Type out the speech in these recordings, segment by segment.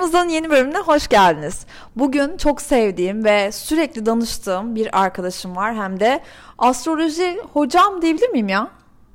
Aramızdan yeni bölümüne hoş geldiniz. Bugün çok sevdiğim ve sürekli danıştığım bir arkadaşım var. Hem de astroloji hocam diyebilir miyim ya?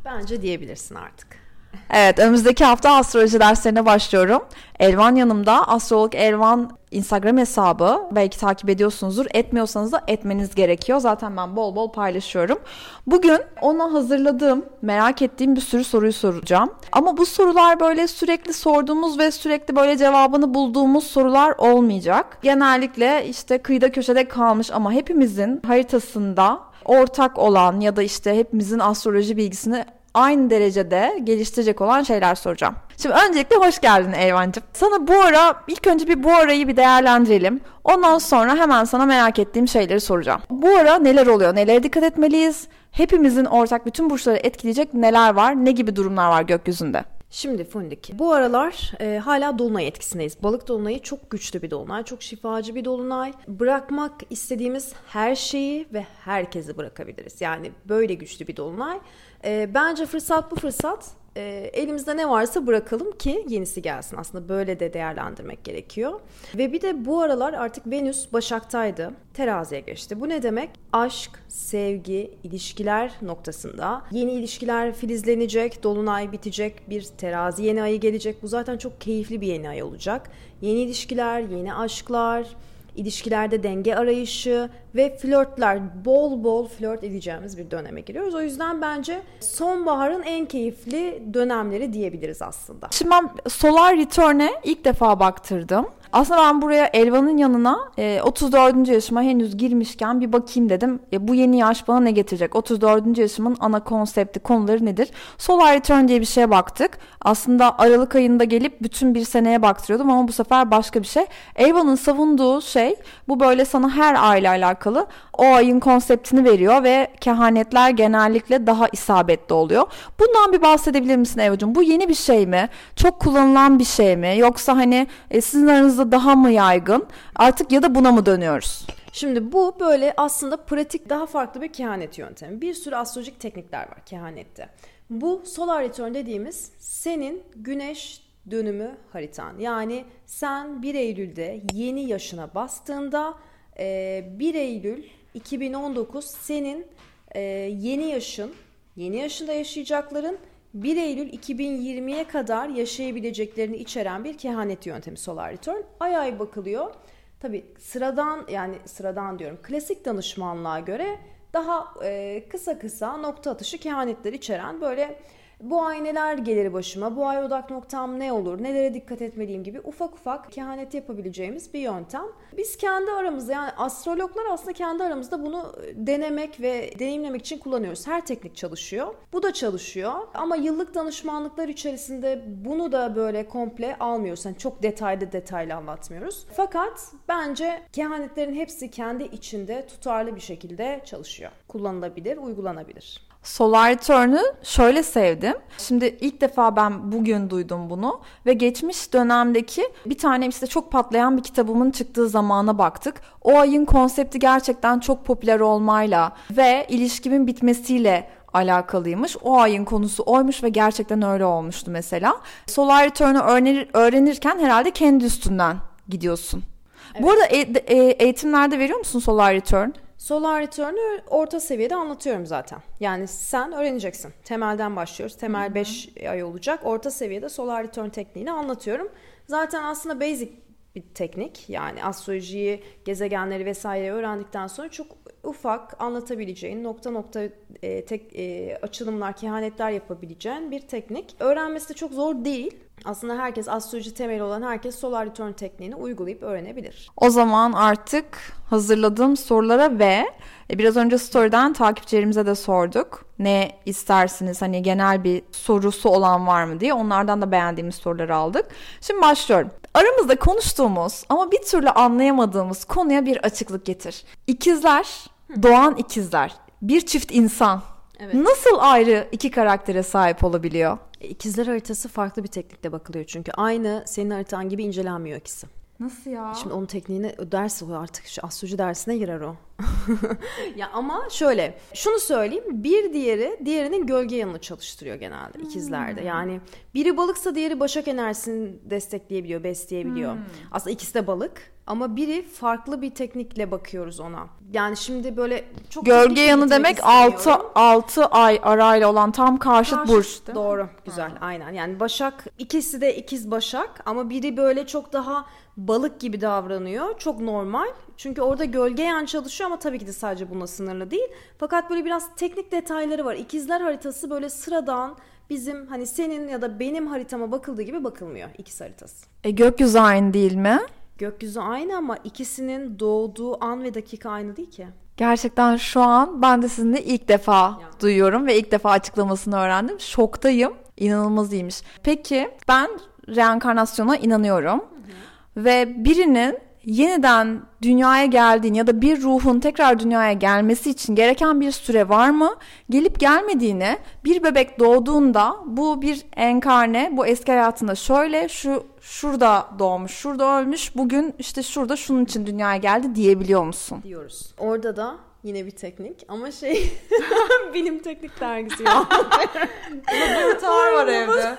Bence diyebilirsin artık. Evet önümüzdeki hafta astroloji derslerine başlıyorum. Elvan yanımda. Astrolog Elvan Instagram hesabı. Belki takip ediyorsunuzdur. Etmiyorsanız da etmeniz gerekiyor. Zaten ben bol bol paylaşıyorum. Bugün ona hazırladığım, merak ettiğim bir sürü soruyu soracağım. Ama bu sorular böyle sürekli sorduğumuz ve sürekli böyle cevabını bulduğumuz sorular olmayacak. Genellikle işte kıyıda köşede kalmış ama hepimizin haritasında ortak olan ya da işte hepimizin astroloji bilgisini aynı derecede geliştirecek olan şeyler soracağım. Şimdi öncelikle hoş geldin Elvancığım. Sana bu ara ilk önce bir bu arayı bir değerlendirelim. Ondan sonra hemen sana merak ettiğim şeyleri soracağım. Bu ara neler oluyor? Nelere dikkat etmeliyiz? Hepimizin ortak bütün burçları etkileyecek neler var? Ne gibi durumlar var gökyüzünde? Şimdi Fundik, bu aralar e, hala dolunay etkisindeyiz. Balık dolunayı çok güçlü bir dolunay, çok şifacı bir dolunay. Bırakmak istediğimiz her şeyi ve herkesi bırakabiliriz. Yani böyle güçlü bir dolunay. E, bence fırsat bu fırsat. E, elimizde ne varsa bırakalım ki yenisi gelsin. Aslında böyle de değerlendirmek gerekiyor. Ve bir de bu aralar artık Venüs Başak'taydı. Teraziye geçti. Bu ne demek? Aşk, sevgi, ilişkiler noktasında yeni ilişkiler filizlenecek, dolunay bitecek, bir terazi yeni ayı gelecek. Bu zaten çok keyifli bir yeni ay olacak. Yeni ilişkiler, yeni aşklar, ilişkilerde denge arayışı ve flörtler bol bol flört edeceğimiz bir döneme giriyoruz. O yüzden bence sonbaharın en keyifli dönemleri diyebiliriz aslında. Şimdi ben Solar Return'e ilk defa baktırdım. Aslında ben buraya Elvan'ın yanına e, 34. yaşıma henüz girmişken bir bakayım dedim. E, bu yeni yaş bana ne getirecek? 34. yaşımın ana konsepti, konuları nedir? Solar Return diye bir şeye baktık. Aslında Aralık ayında gelip bütün bir seneye baktırıyordum ama bu sefer başka bir şey. Elvan'ın savunduğu şey bu böyle sana her ayla alakalı o ayın konseptini veriyor ve kehanetler genellikle daha isabetli oluyor. Bundan bir bahsedebilir misin Evacığım? Bu yeni bir şey mi? Çok kullanılan bir şey mi? Yoksa hani e, sizin aranızda daha mı yaygın? Artık ya da buna mı dönüyoruz? Şimdi bu böyle aslında pratik daha farklı bir kehanet yöntemi. Bir sürü astrolojik teknikler var kehanette. Bu solar return dediğimiz senin güneş dönümü haritan. Yani sen 1 Eylül'de yeni yaşına bastığında 1 Eylül 2019 senin yeni yaşın, yeni yaşında yaşayacakların 1 Eylül 2020'ye kadar yaşayabileceklerini içeren bir kehanet yöntemi Solar Return. Ay ay bakılıyor. Tabi sıradan yani sıradan diyorum klasik danışmanlığa göre daha e, kısa kısa nokta atışı kehanetler içeren böyle bu ay neler gelir başıma, bu ay odak noktam ne olur, nelere dikkat etmeliyim gibi ufak ufak kehanet yapabileceğimiz bir yöntem. Biz kendi aramızda yani astrologlar aslında kendi aramızda bunu denemek ve deneyimlemek için kullanıyoruz. Her teknik çalışıyor. Bu da çalışıyor ama yıllık danışmanlıklar içerisinde bunu da böyle komple almıyoruz. Yani çok detaylı detaylı anlatmıyoruz. Fakat bence kehanetlerin hepsi kendi içinde tutarlı bir şekilde çalışıyor. Kullanılabilir, uygulanabilir. Solar Turn'u şöyle sevdim. Şimdi ilk defa ben bugün duydum bunu ve geçmiş dönemdeki bir tane işte çok patlayan bir kitabımın çıktığı zamana baktık. O ayın konsepti gerçekten çok popüler olmayla ve ilişkimin bitmesiyle alakalıymış. O ayın konusu oymuş ve gerçekten öyle olmuştu mesela. Solar öğrenir, öğrenirken herhalde kendi üstünden gidiyorsun. Evet. Bu arada e, e, eğitimlerde veriyor musun Solar Return? Solar Return'ü orta seviyede anlatıyorum zaten. Yani sen öğreneceksin. Temelden başlıyoruz. Temel 5 ay olacak. Orta seviyede Solar Return tekniğini anlatıyorum. Zaten aslında basic bir teknik. Yani astrolojiyi, gezegenleri vesaire öğrendikten sonra çok ufak anlatabileceğin nokta nokta e, tek e, açılımlar, kehanetler yapabileceğin bir teknik. Öğrenmesi de çok zor değil. Aslında herkes astroloji temeli olan herkes solar return tekniğini uygulayıp öğrenebilir. O zaman artık hazırladığım sorulara ve e, biraz önce story'den takipçilerimize de sorduk. Ne istersiniz hani genel bir sorusu olan var mı diye onlardan da beğendiğimiz soruları aldık. Şimdi başlıyorum. Aramızda konuştuğumuz ama bir türlü anlayamadığımız konuya bir açıklık getir. İkizler, doğan ikizler, bir çift insan Evet. Nasıl ayrı iki karaktere sahip olabiliyor? E, ikizler haritası farklı bir teknikle bakılıyor çünkü aynı senin haritan gibi incelenmiyor ikisi. Nasıl ya? Şimdi onun tekniğini ders o artık şu astroloji dersine girer o. ya ama şöyle şunu söyleyeyim bir diğeri diğerinin gölge yanını çalıştırıyor genelde ikizlerde. Hmm. Yani biri balıksa diğeri başak enerjisini destekleyebiliyor, besleyebiliyor. Hmm. Aslında ikisi de balık ama biri farklı bir teknikle bakıyoruz ona. Yani şimdi böyle çok gölge yanı demek 6 6 ay arayla olan tam karşıt, karşıt burç. Doğru. Güzel. Ha. Aynen. Yani Başak ikisi de ikiz Başak ama biri böyle çok daha balık gibi davranıyor. Çok normal. Çünkü orada gölge yan çalışıyor ama tabii ki de sadece buna sınırlı değil. Fakat böyle biraz teknik detayları var. İkizler haritası böyle sıradan bizim hani senin ya da benim haritama bakıldığı gibi bakılmıyor ikiz haritası. E gökyüzü aynı değil mi? Gökyüzü aynı ama ikisinin doğduğu an ve dakika aynı değil ki. Gerçekten şu an ben de sizinle ilk defa ya. duyuyorum ve ilk defa açıklamasını öğrendim. Şoktayım. İnanılmaz iyiymiş. Peki ben reenkarnasyona inanıyorum. Hı hı. Ve birinin yeniden dünyaya geldiğini ya da bir ruhun tekrar dünyaya gelmesi için gereken bir süre var mı? Gelip gelmediğini bir bebek doğduğunda bu bir enkarne, bu eski hayatında şöyle, şu şurada doğmuş, şurada ölmüş, bugün işte şurada şunun için dünyaya geldi diyebiliyor musun? Diyoruz. Orada da yine bir teknik ama şey bilim teknik dergisi ya. Laboratuvar var evde.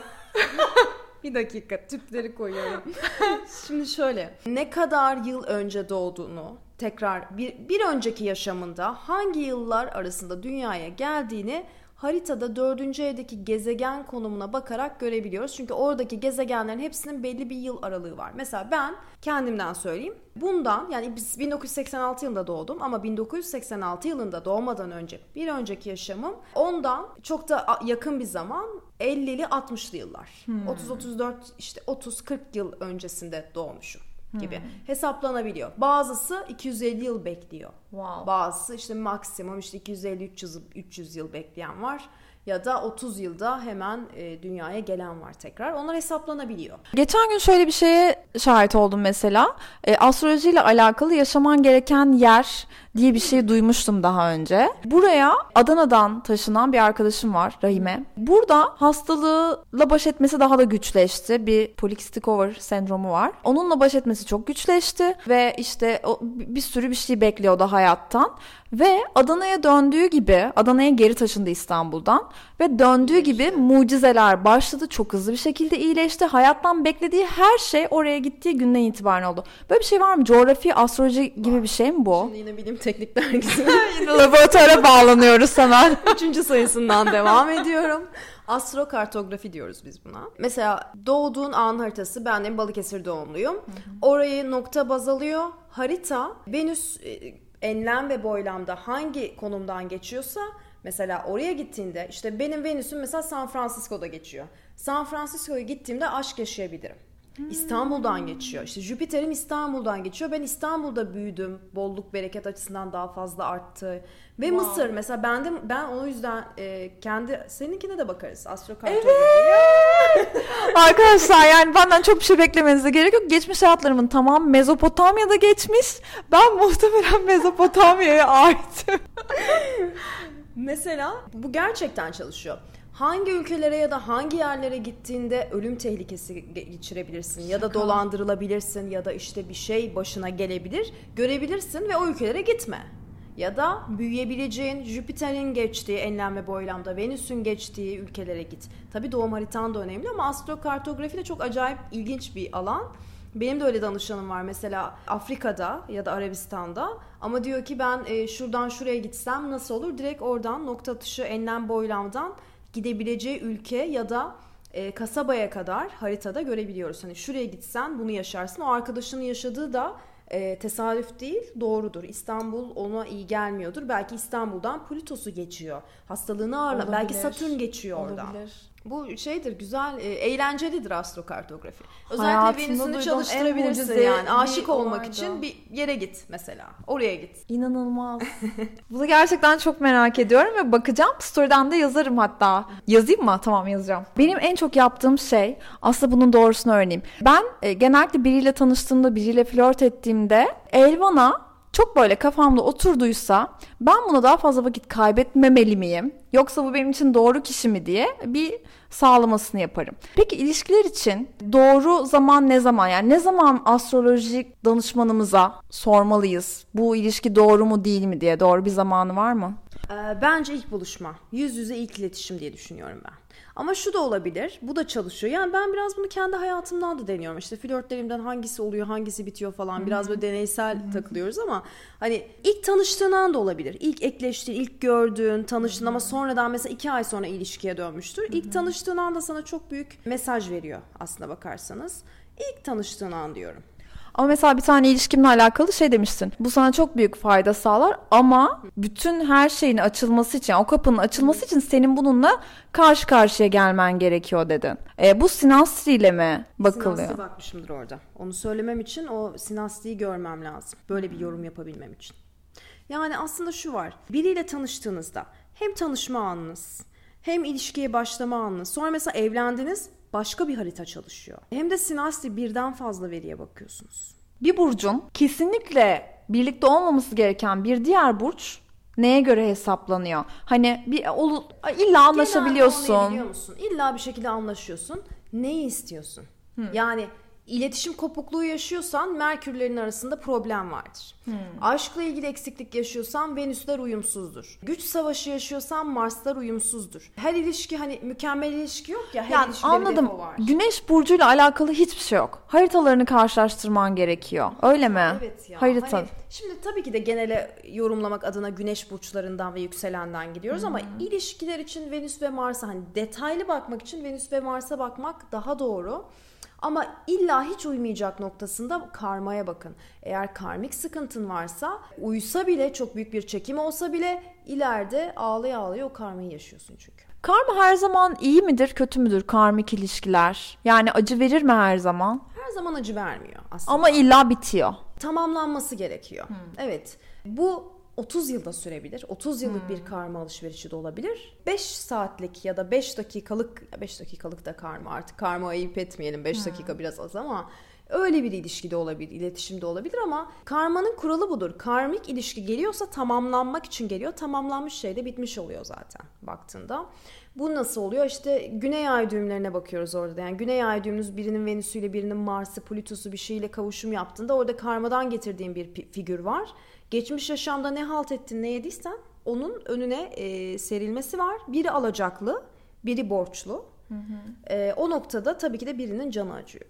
Bir dakika tüpleri koyuyorum. Şimdi şöyle ne kadar yıl önce doğduğunu tekrar bir, bir önceki yaşamında hangi yıllar arasında dünyaya geldiğini haritada dördüncü evdeki gezegen konumuna bakarak görebiliyoruz. Çünkü oradaki gezegenlerin hepsinin belli bir yıl aralığı var. Mesela ben kendimden söyleyeyim. Bundan yani biz 1986 yılında doğdum ama 1986 yılında doğmadan önce bir önceki yaşamım ondan çok da yakın bir zaman 50'li 60'lı yıllar. Hmm. 30-34 işte 30-40 yıl öncesinde doğmuşum gibi hmm. hesaplanabiliyor. Bazısı 250 yıl bekliyor. Wow. Bazısı işte maksimum işte 250-300 300 yıl bekleyen var ya da 30 yılda hemen e, dünyaya gelen var tekrar. Onlar hesaplanabiliyor. Geçen gün şöyle bir şeye şahit oldum mesela. E, astrolojiyle alakalı yaşaman gereken yer diye bir şey duymuştum daha önce. Buraya Adana'dan taşınan bir arkadaşım var Rahime. Burada hastalığıyla baş etmesi daha da güçleşti. Bir polikistik over sendromu var. Onunla baş etmesi çok güçleşti ve işte bir sürü bir şey bekliyordu hayattan. Ve Adana'ya döndüğü gibi, Adana'ya geri taşındı İstanbul'dan ve döndüğü gibi mucizeler başladı. Çok hızlı bir şekilde iyileşti. Hayattan beklediği her şey oraya gittiği günden itibaren oldu. Böyle bir şey var mı? Coğrafi, astroloji gibi bir şey mi bu? Şimdi yine bilim teknik dergisi. Laboratuvara bağlanıyoruz sana. Üçüncü sayısından devam ediyorum. Astrokartografi diyoruz biz buna. Mesela doğduğun an haritası ben de Balıkesir doğumluyum. Orayı nokta baz alıyor. Harita Venüs e, enlem ve boylamda hangi konumdan geçiyorsa mesela oraya gittiğinde işte benim Venüs'üm mesela San Francisco'da geçiyor. San Francisco'ya gittiğimde aşk yaşayabilirim. İstanbul'dan geçiyor. İşte Jüpiter'im İstanbul'dan geçiyor. Ben İstanbul'da büyüdüm. Bolluk bereket açısından daha fazla arttı. Ve wow. Mısır mesela ben de ben o yüzden e, kendi seninkine de bakarız. Astrokartografi. Evet. Arkadaşlar yani benden çok bir şey beklemenize gerek yok. Geçmiş hayatlarımın tamam Mezopotamya'da geçmiş. Ben muhtemelen Mezopotamya'ya aitim. mesela bu gerçekten çalışıyor hangi ülkelere ya da hangi yerlere gittiğinde ölüm tehlikesi geçirebilirsin Şaka. ya da dolandırılabilirsin ya da işte bir şey başına gelebilir görebilirsin ve o ülkelere gitme. Ya da büyüyebileceğin Jüpiter'in geçtiği enlem ve boylamda Venüs'ün geçtiği ülkelere git. Tabi doğum haritan da önemli ama astrokartografi de çok acayip ilginç bir alan. Benim de öyle danışanım var mesela Afrika'da ya da Arabistan'da ama diyor ki ben e, şuradan şuraya gitsem nasıl olur? Direkt oradan nokta atışı enlem boylamdan gidebileceği ülke ya da e, kasabaya kadar haritada görebiliyoruz. Hani şuraya gitsen bunu yaşarsın. O arkadaşının yaşadığı da e, tesadüf değil doğrudur. İstanbul ona iyi gelmiyordur. Belki İstanbul'dan Plütos'u geçiyor. Hastalığını ağırla. Belki Satürn geçiyor oradan. Olabilir. Bu şeydir güzel, e, eğlencelidir astrokartografi. Özellikle Venüs'ünü çalıştırabilirsin yani. Aşık olmak olaydı. için bir yere git mesela. Oraya git. İnanılmaz. Bunu gerçekten çok merak ediyorum ve bakacağım. Story'den de yazarım hatta. Yazayım mı? Tamam yazacağım. Benim en çok yaptığım şey aslında bunun doğrusunu öğreneyim. Ben e, genellikle biriyle tanıştığımda, biriyle flört ettiğimde Elvan'a çok böyle kafamda oturduysa ben buna daha fazla vakit kaybetmemeli miyim? Yoksa bu benim için doğru kişi mi diye bir sağlamasını yaparım. Peki ilişkiler için doğru zaman ne zaman? Yani ne zaman astrolojik danışmanımıza sormalıyız? Bu ilişki doğru mu değil mi diye doğru bir zamanı var mı? Ee, bence ilk buluşma. Yüz yüze ilk iletişim diye düşünüyorum ben. Ama şu da olabilir. Bu da çalışıyor. Yani ben biraz bunu kendi hayatımdan da deniyorum. İşte flörtlerimden hangisi oluyor, hangisi bitiyor falan. Biraz böyle deneysel takılıyoruz ama hani ilk tanıştığın anda olabilir. İlk ekleştiğin, ilk gördüğün, tanıştığın ama sonradan mesela iki ay sonra ilişkiye dönmüştür. İlk tanıştığın anda sana çok büyük mesaj veriyor aslına bakarsanız. İlk tanıştığın an diyorum. Ama mesela bir tane ilişkimle alakalı şey demiştin. Bu sana çok büyük fayda sağlar ama bütün her şeyin açılması için, o kapının açılması için senin bununla karşı karşıya gelmen gerekiyor dedin. E, bu sinastri ile mi bakılıyor? Sinastri bakmışımdır orada. Onu söylemem için o sinastriyi görmem lazım. Böyle bir yorum yapabilmem için. Yani aslında şu var. Biriyle tanıştığınızda hem tanışma anınız hem ilişkiye başlama anınız. Sonra mesela evlendiniz başka bir harita çalışıyor. Hem de sinastri birden fazla veriye bakıyorsunuz. Bir burcun kesinlikle birlikte olmaması gereken bir diğer burç neye göre hesaplanıyor? Hani bir olu, illa anlaşabiliyorsun. İlla bir şekilde anlaşıyorsun. Neyi istiyorsun? Yani İletişim kopukluğu yaşıyorsan Merkürlerin arasında problem vardır. Hmm. Aşkla ilgili eksiklik yaşıyorsan Venüsler uyumsuzdur. Güç savaşı yaşıyorsan Marslar uyumsuzdur. Her ilişki hani mükemmel ilişki yok ya. Her yani anladım. Var. Güneş burcuyla alakalı hiçbir şey yok. Haritalarını karşılaştırman gerekiyor. Öyle mi? Evet ya. Harita. Hani, şimdi tabii ki de genele yorumlamak adına güneş burçlarından ve yükselenden gidiyoruz hmm. ama ilişkiler için Venüs ve Mars'a hani detaylı bakmak için Venüs ve Mars'a bakmak daha doğru. Ama illa hiç uymayacak noktasında karmaya bakın. Eğer karmik sıkıntın varsa uysa bile çok büyük bir çekim olsa bile ileride ağlaya ağlaya o karmayı yaşıyorsun çünkü. Karma her zaman iyi midir, kötü müdür karmik ilişkiler? Yani acı verir mi her zaman? Her zaman acı vermiyor aslında. Ama illa bitiyor. Tamamlanması gerekiyor. Hmm. Evet. Bu 30 yılda sürebilir. 30 yıllık hmm. bir karma alışverişi de olabilir. 5 saatlik ya da 5 dakikalık 5 dakikalık da karma artık karma ayıp etmeyelim 5 hmm. dakika biraz az ama öyle bir ilişki de olabilir, iletişim de olabilir ama karmanın kuralı budur. Karmik ilişki geliyorsa tamamlanmak için geliyor. Tamamlanmış şey de bitmiş oluyor zaten baktığında. Bu nasıl oluyor? İşte güney ay düğümlerine bakıyoruz orada. Yani güney ay düğümünüz birinin Venüs'üyle birinin Mars'ı, Plüto'su bir şeyle kavuşum yaptığında orada karmadan getirdiğim bir figür var. Geçmiş yaşamda ne halt ettin, ne yediysen onun önüne e, serilmesi var. Biri alacaklı, biri borçlu. Hı hı. E, o noktada tabii ki de birinin canı acıyor.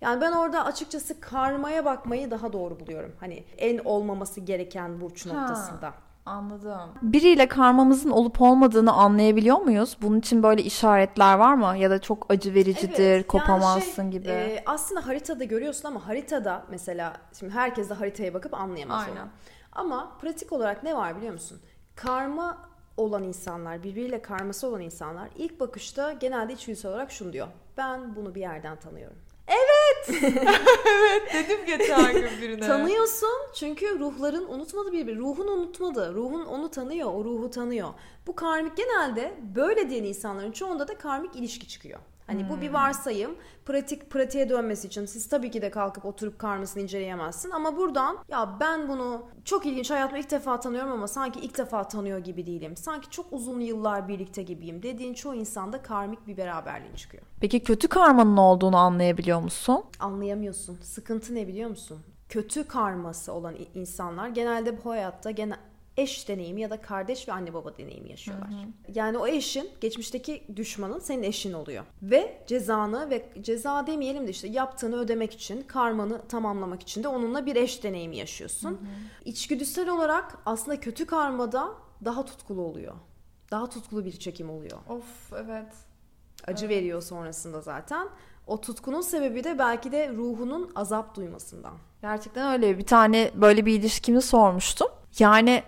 Yani ben orada açıkçası karmaya bakmayı daha doğru buluyorum. Hani en olmaması gereken burç ha. noktasında. Anladım. Biriyle karmamızın olup olmadığını anlayabiliyor muyuz? Bunun için böyle işaretler var mı? Ya da çok acı vericidir, evet, kopamazsın yani şey, gibi. E, aslında haritada görüyorsun ama haritada mesela şimdi herkes de haritaya bakıp anlayamaz Aynen. onu. Ama pratik olarak ne var biliyor musun? Karma olan insanlar, birbiriyle karması olan insanlar ilk bakışta genelde içgüdüsel olarak şunu diyor. Ben bunu bir yerden tanıyorum. Evet. evet dedim geçen gün birine. Tanıyorsun çünkü ruhların unutmadı birbirini. Ruhun unutmadı. Ruhun onu tanıyor. O ruhu tanıyor. Bu karmik genelde böyle diyen insanların çoğunda da karmik ilişki çıkıyor. Hani hmm. bu bir hmm. varsayım. Pratik pratiğe dönmesi için siz tabii ki de kalkıp oturup karmasını inceleyemezsin ama buradan ya ben bunu çok ilginç hayatımda ilk defa tanıyorum ama sanki ilk defa tanıyor gibi değilim. Sanki çok uzun yıllar birlikte gibiyim dediğin çoğu insanda karmik bir beraberliğin çıkıyor. Peki kötü karmanın olduğunu anlayabiliyor musun? Anlayamıyorsun. Sıkıntı ne biliyor musun? Kötü karması olan insanlar genelde bu hayatta genel eş deneyimi ya da kardeş ve anne baba deneyimi yaşıyorlar. Hı hı. Yani o eşin geçmişteki düşmanın senin eşin oluyor. Ve cezanı ve ceza demeyelim de işte yaptığını ödemek için, karmanı tamamlamak için de onunla bir eş deneyimi yaşıyorsun. Hı hı. İçgüdüsel olarak aslında kötü karmada daha tutkulu oluyor. Daha tutkulu bir çekim oluyor. Of evet. Acı evet. veriyor sonrasında zaten. O tutkunun sebebi de belki de ruhunun azap duymasından. Gerçekten öyle. Bir tane böyle bir ilişkimi sormuştum. Yani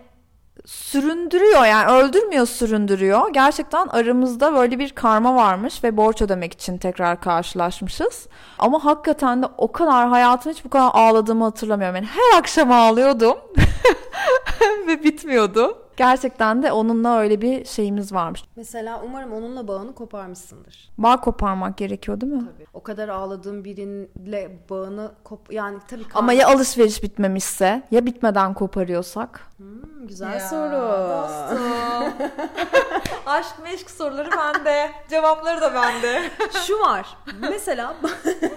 süründürüyor yani öldürmüyor süründürüyor. Gerçekten aramızda böyle bir karma varmış ve borç ödemek için tekrar karşılaşmışız. Ama hakikaten de o kadar hayatım hiç bu kadar ağladığımı hatırlamıyorum. Yani her akşam ağlıyordum ve bitmiyordu. Gerçekten de onunla öyle bir şeyimiz varmış. Mesela umarım onunla bağını koparmışsındır. Bağ koparmak gerekiyor değil mi? Tabii. O kadar ağladığın biriyle bağını kop yani tabii kan- Ama ya alışveriş bitmemişse ya bitmeden koparıyorsak? Hmm, güzel soru. Aşk meşk soruları bende. Cevapları da bende. Şu var. Mesela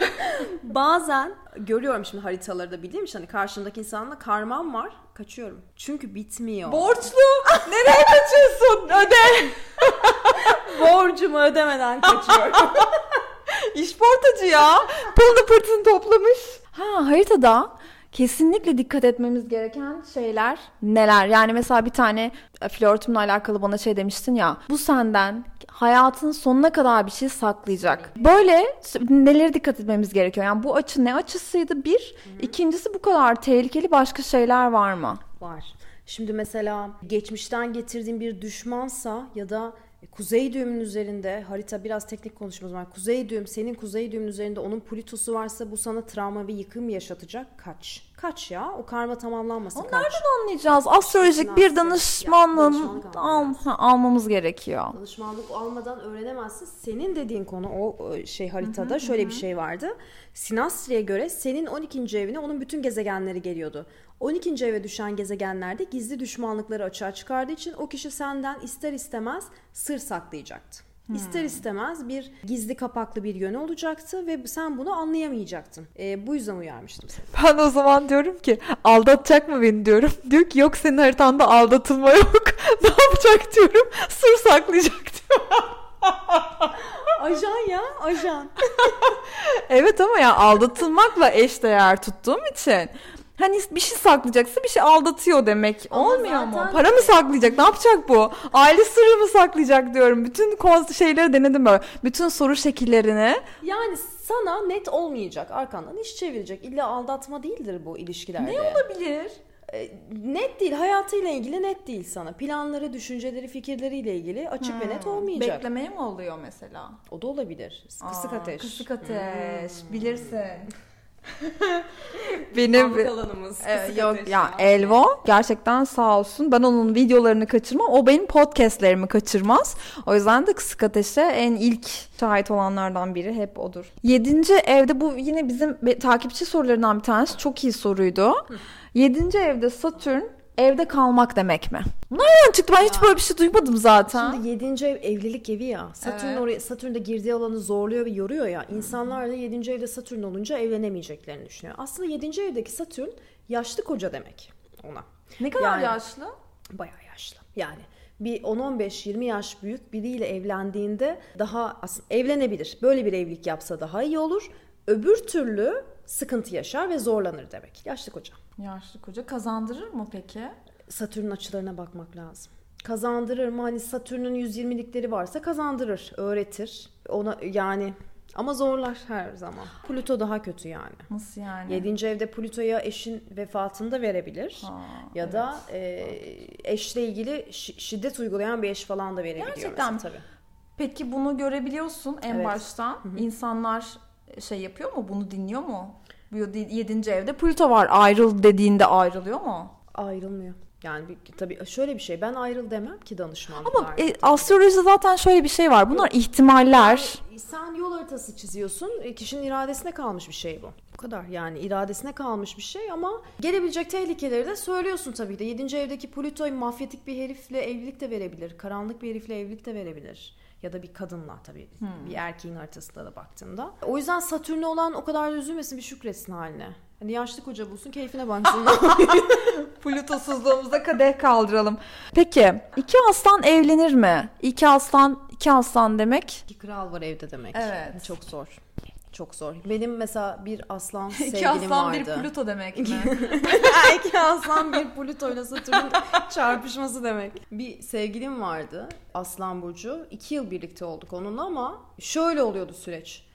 bazen görüyorum şimdi haritaları da bildiğim için hani karşımdaki insanla karmam var. Kaçıyorum. Çünkü bitmiyor. Borçlu. Nereye kaçıyorsun? Öde. Borcumu ödemeden kaçıyorum. İşportacı ya. Pılını pırtını toplamış. Ha haritada kesinlikle dikkat etmemiz gereken şeyler neler? Yani mesela bir tane flörtümle alakalı bana şey demiştin ya. Bu senden hayatın sonuna kadar bir şey saklayacak. Böyle nelere dikkat etmemiz gerekiyor? Yani bu açı ne açısıydı? Bir. ikincisi bu kadar tehlikeli başka şeyler var mı? var. Şimdi mesela geçmişten getirdiğin bir düşmansa ya da kuzey düğümün üzerinde harita biraz teknik konuşmamız var. Kuzey düğüm senin kuzey düğümün üzerinde onun Plütosu varsa bu sana travma ve yıkım yaşatacak. Kaç. Kaç ya. O karma tamamlanmasın. Onu kaç. nereden anlayacağız? Astrolojik bir danışmanlık al, almamız gerekiyor. Danışmanlık almadan öğrenemezsin. Senin dediğin konu o e, şey haritada şöyle bir şey vardı. Sinastri'ye göre senin 12. evine onun bütün gezegenleri geliyordu. 12. eve düşen gezegenlerde gizli düşmanlıkları açığa çıkardığı için o kişi senden ister istemez sır saklayacaktı. İster istemez bir gizli kapaklı bir yönü olacaktı ve sen bunu anlayamayacaktın. E, bu yüzden uyarmıştım seni. Ben o zaman diyorum ki aldatacak mı beni diyorum. Diyor ki yok senin haritanda aldatılma yok. ne yapacak diyorum. Sır saklayacak diyor. Ajan ya ajan. evet ama ya aldatılmakla eşdeğer tuttuğum için. Hani bir şey saklayacaksa bir şey aldatıyor demek. Ama Olmuyor mu? zaten- Para mı saklayacak? Ne yapacak bu? Aile sırrı mı saklayacak diyorum. Bütün şeyleri denedim böyle. Bütün soru şekillerini. Yani sana net olmayacak. Arkandan iş çevirecek. İlla aldatma değildir bu ilişkilerde. Ne olabilir? E, net değil. Hayatıyla ilgili net değil sana. Planları, düşünceleri, fikirleriyle ilgili açık ve net olmayacak. Beklemeye mi oluyor mesela? O da olabilir. Kısık Aa, ateş. Kısık ateş. Bilirsin. Benim alanımız. Ee, yok ya Elvo gerçekten sağ olsun. Ben onun videolarını kaçırmam. O benim podcastlerimi kaçırmaz. O yüzden de kısık ateşe en ilk şahit olanlardan biri hep odur. Yedinci evde bu yine bizim takipçi sorularından bir tanesi. Çok iyi soruydu. Yedinci evde Satürn evde kalmak demek mi? Nereden çıktı? Ben hiç böyle bir şey duymadım zaten. Şimdi 7. ev evlilik evi ya. Satürn Evet. oraya Satürn de girdiği alanı zorluyor ve yoruyor ya. İnsanlar da 7. evde Satürn olunca evlenemeyeceklerini düşünüyor. Aslında 7. evdeki Satürn yaşlı koca demek ona. ne kadar Yani- yaşlı? Bayağı yaşlı. Yani bir 10-15-20 yaş büyük biriyle evlendiğinde daha aslında evlenebilir. Böyle bir evlilik yapsa daha iyi olur. Öbür türlü sıkıntı yaşar ve zorlanır demek. Yaşlı koca. Yaşlı koca kazandırır mı peki? Satürn'ün açılarına bakmak lazım. Kazandırır mı? Hani Satürn'ün 120'likleri varsa kazandırır, öğretir. Ona yani ama zorlar her zaman. Plüto daha kötü yani. Nasıl yani? 7. evde Plüto'ya eşin vefatında verebilir. Ha, ya da e, eşle ilgili şi- şiddet uygulayan bir eş falan da verebiliyor Gerçekten mesela, tabii. Peki bunu görebiliyorsun en Evet. baştan. İnsanlar şey yapıyor mu? Bunu dinliyor mu? Bu yedinci evde Plüto var. Ayrıl dediğinde ayrılıyor mu? Ayrılmıyor. Yani bir, tabii şöyle bir şey. Ben ayrıl demem ki danışmanlık. Ama e, astrolojide zaten şöyle bir şey var. Bunlar ihtimaller. Sen yol haritası çiziyorsun. E, Kişinin iradesine kalmış bir şey bu. Bu kadar yani iradesine kalmış bir şey ama gelebilecek tehlikeleri de söylüyorsun tabii de. 7. evdeki Plüto mafyatik bir herifle evlilik de verebilir. Karanlık bir herifle evlilik de verebilir. Ya da bir kadınla tabii bir erkeğin haritasında da baktığında. O yüzden Satürn'e olan o kadar da üzülmesin bir şükretsin haline. Hani yaşlı koca bulsun keyfine baksın. Plütosuzluğumuza kadeh kaldıralım. Peki iki aslan evlenir mi? İki aslan, iki aslan demek. İki kral var evde demek. Evet. Çok zor. Çok zor. Benim mesela bir aslan İki sevgilim aslan vardı. bir Plüto demek mi? İki aslan bir Plüto ile Satürn'ün çarpışması demek. Bir sevgilim vardı Aslan Burcu. İki yıl birlikte olduk onunla ama şöyle oluyordu süreç.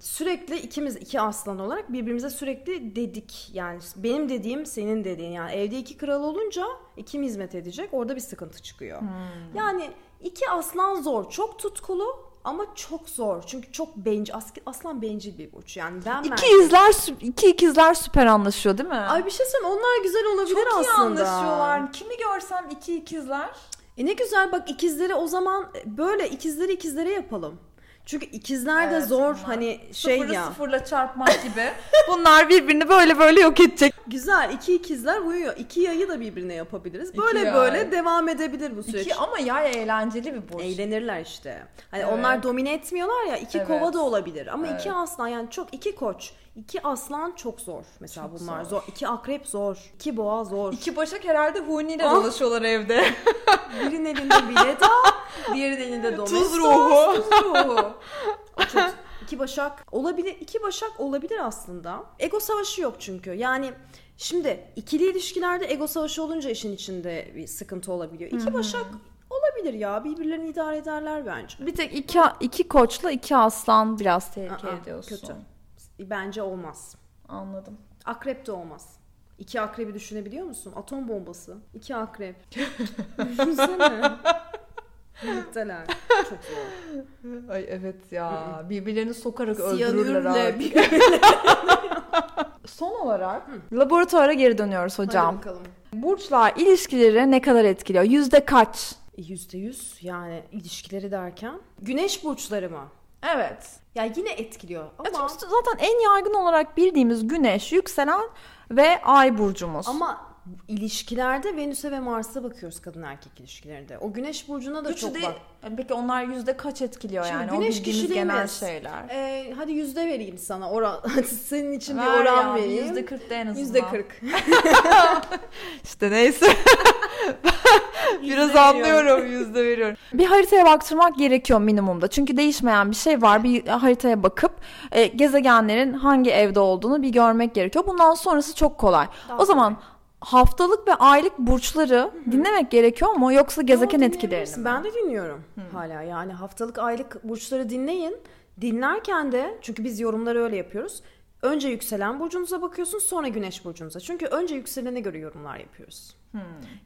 Sürekli ikimiz iki aslan olarak birbirimize sürekli dedik. Yani benim dediğim senin dediğin. Yani evde iki kral olunca kim hizmet edecek? Orada bir sıkıntı çıkıyor. Yani iki aslan zor. Çok tutkulu Ama çok zor. Çünkü çok bencil. As- aslan bencil bir burç. Yani ben İki merkezim. izler, iki ikizler süper anlaşıyor değil mi? Ay bir şey söyleyeyim onlar güzel olabilir Çok iyi aslında. anlaşıyorlar. Kimi görsem iki ikizler. E ne güzel bak ikizleri o zaman böyle ikizleri ikizlere yapalım. Çünkü ikizler de Evet, zor bunlar hani şey Sıfırı ya. sıfırla çarpmak gibi. Bunlar birbirini böyle böyle yok edecek. Güzel iki ikizler uyuyor. İki yayı da birbirine yapabiliriz. İki Böyle yay. böyle devam edebilir bu süreç. İki ama yay eğlenceli bir burç. Eğlenirler işte. Hani Evet. onlar domine etmiyorlar ya. iki Evet. kova da olabilir. Ama Evet. iki aslan yani çok iki koç. iki aslan çok zor. Mesela Çok bunlar zor. zor. İki akrep zor. iki boğa zor. İki başak herhalde Huni ile Ah. dolaşıyorlar evde. Birinin elinde bileta, diğerinin elinde domestos. Tuz ruhu. Tuz ruhu. O çok- İki başak olabilir. iki başak olabilir aslında. Ego savaşı yok çünkü. Yani şimdi ikili ilişkilerde ego savaşı olunca işin içinde bir sıkıntı olabiliyor. İki başak olabilir ya. Birbirlerini idare ederler bence. Bir tek iki, iki koçla iki aslan biraz tehlike Aa, ediyorsun. Kötü. Bence olmaz. Anladım. Akrep de olmaz. İki akrebi düşünebiliyor musun? Atom bombası. İki akrep. Düşünsene. Birlikteler. Çok zor. Ay evet ya. Birbirlerini sokarak öldürürler abi. bir- Son olarak laboratuvara geri dönüyoruz hocam. Hadi bakalım. Burçlar ilişkileri ne kadar etkiliyor? Yüzde kaç? E, Yüzde yüz yani ilişkileri derken. Güneş burçları mı? Evet. Ya yine etkiliyor ama, E zaten en yaygın olarak bildiğimiz güneş, yükselen ve ay burcumuz. ama ilişkilerde Venüs'e ve Mars'a bakıyoruz kadın erkek ilişkilerinde. O güneş burcuna da Üçü çok de- bak. Peki onlar yüzde kaç etkiliyor Şimdi yani? O güneş genel kişiliğimiz. şeyler. Ee, hadi yüzde vereyim sana oran. Senin için Ver bir oran ya, vereyim. Yüzde kırk da en azından. Yüzde kırk. İşte neyse. Biraz Yüzde anlıyorum yüzde veriyorum. Bir haritaya baktırmak gerekiyor minimumda. Çünkü değişmeyen bir şey var. Bir haritaya bakıp e, gezegenlerin hangi evde olduğunu bir görmek gerekiyor. Bundan sonrası çok kolay. Daha o zaman haftalık ve aylık burçları dinlemek gerekiyor mu yoksa gezegen etkilerini mi? Ben de dinliyorum hala. Yani haftalık aylık burçları dinleyin. Dinlerken de çünkü biz yorumları öyle yapıyoruz. Önce yükselen burcunuza bakıyorsun sonra güneş burcunuza. Çünkü önce yükselene göre yorumlar yapıyoruz.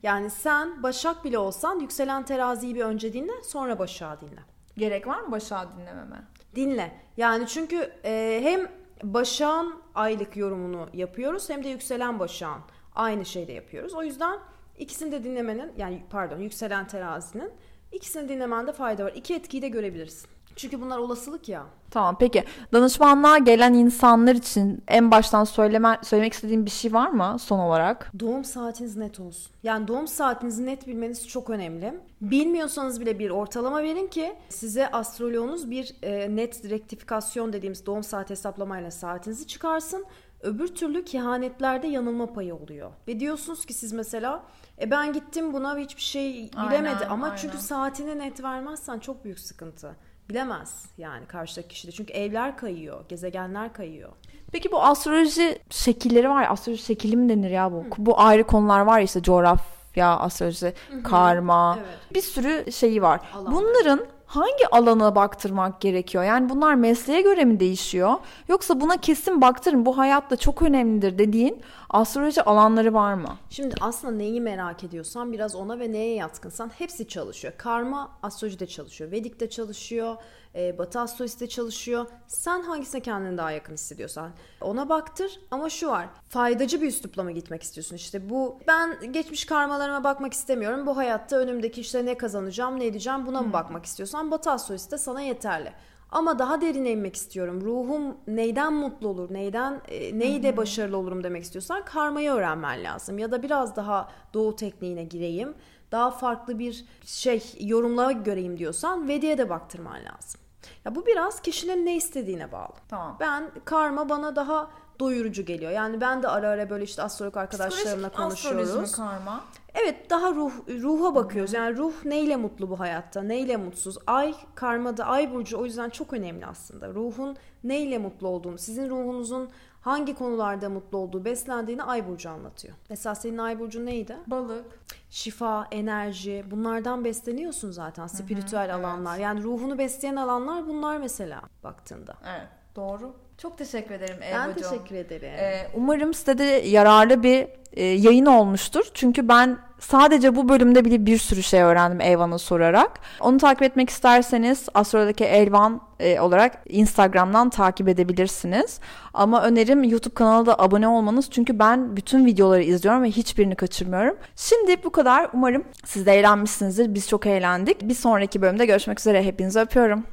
Yani sen Başak bile olsan yükselen teraziyi bir önce dinle sonra Başak'ı dinle. Gerek var mı Başak'ı dinlememe? Dinle. Yani çünkü e, hem Başak'ın aylık yorumunu yapıyoruz hem de yükselen Başak'ın aynı şeyde yapıyoruz. O yüzden ikisini de dinlemenin yani pardon yükselen terazinin ikisini dinlemende fayda var. İki etkiyi de görebilirsin. Çünkü bunlar olasılık ya. Tamam peki danışmanlığa gelen insanlar için en baştan söyleme, söylemek istediğim bir şey var mı son olarak? Doğum saatiniz net olsun. Yani doğum saatinizi net bilmeniz çok önemli. Bilmiyorsanız bile bir ortalama verin ki size astroloğunuz bir e, net rektifikasyon dediğimiz doğum saat hesaplamayla saatinizi çıkarsın. Öbür türlü kehanetlerde yanılma payı oluyor. Ve diyorsunuz ki siz mesela e ben gittim buna hiçbir şey bilemedi Aynen, ama aynen. çünkü saatini net vermezsen çok büyük sıkıntı. Bilemez yani karşıdaki kişi de. Çünkü evler kayıyor, gezegenler kayıyor. Peki bu astroloji şekilleri var ya astroloji şekili mi denir ya bu? Bu ayrı konular var ya işte coğrafya, astroloji, karma Evet. bir sürü şeyi var. Alan. Bunların hangi alana baktırmak gerekiyor? Yani bunlar mesleğe göre mi değişiyor? Yoksa buna kesin baktırın bu hayatta çok önemlidir dediğin astroloji alanları var mı? Şimdi aslında neyi merak ediyorsan biraz ona ve neye yatkınsan hepsi çalışıyor. Karma astrolojide çalışıyor, Vedik'te çalışıyor, e, Batı astrolojide çalışıyor. Sen hangisine kendini daha yakın hissediyorsan ona baktır. Ama şu var, faydacı bir üslupla mı gitmek istiyorsun? İşte bu ben geçmiş karmalarıma bakmak istemiyorum. Bu hayatta önümdeki işte ne kazanacağım, ne edeceğim buna mı bakmak istiyorsan Batı astrolojide sana yeterli. Ama daha derine inmek istiyorum. Ruhum neyden mutlu olur, neyden e, neyde başarılı olurum demek istiyorsan karmayı öğrenmen lazım. Ya da biraz daha doğu tekniğine gireyim. Daha farklı bir şey yorumlara göreyim diyorsan Vedi'ye de baktırman lazım. Ya bu biraz kişinin ne istediğine bağlı. Tamam. Ben karma bana daha doyurucu geliyor. Yani ben de ara ara böyle işte astrolog arkadaşlarımla konuşuyoruz. karma? Evet daha ruh ruha bakıyoruz. Yani ruh neyle mutlu bu hayatta? Neyle mutsuz? Ay karmada ay burcu o yüzden çok önemli aslında. Ruhun neyle mutlu olduğunu, sizin ruhunuzun hangi konularda mutlu olduğu, beslendiğini ay burcu anlatıyor. Mesela senin ay burcun neydi? Balık. Şifa, enerji bunlardan besleniyorsun zaten spiritüel alanlar. Yani ruhunu besleyen alanlar bunlar mesela baktığında. Evet doğru. Çok teşekkür ederim Ben Evacığım. teşekkür ederim. Ee, umarım size de yararlı bir e, yayın olmuştur. Çünkü ben Sadece bu bölümde bile bir sürü şey öğrendim Elvan'a sorarak. Onu takip etmek isterseniz Astrolog'daki Elvan e, olarak Instagram'dan takip edebilirsiniz. Ama önerim YouTube kanalına da abone olmanız. Çünkü ben bütün videoları izliyorum ve hiçbirini kaçırmıyorum. Şimdi bu kadar. Umarım siz de eğlenmişsinizdir. Biz çok eğlendik. Bir sonraki bölümde görüşmek üzere. Hepinizi öpüyorum.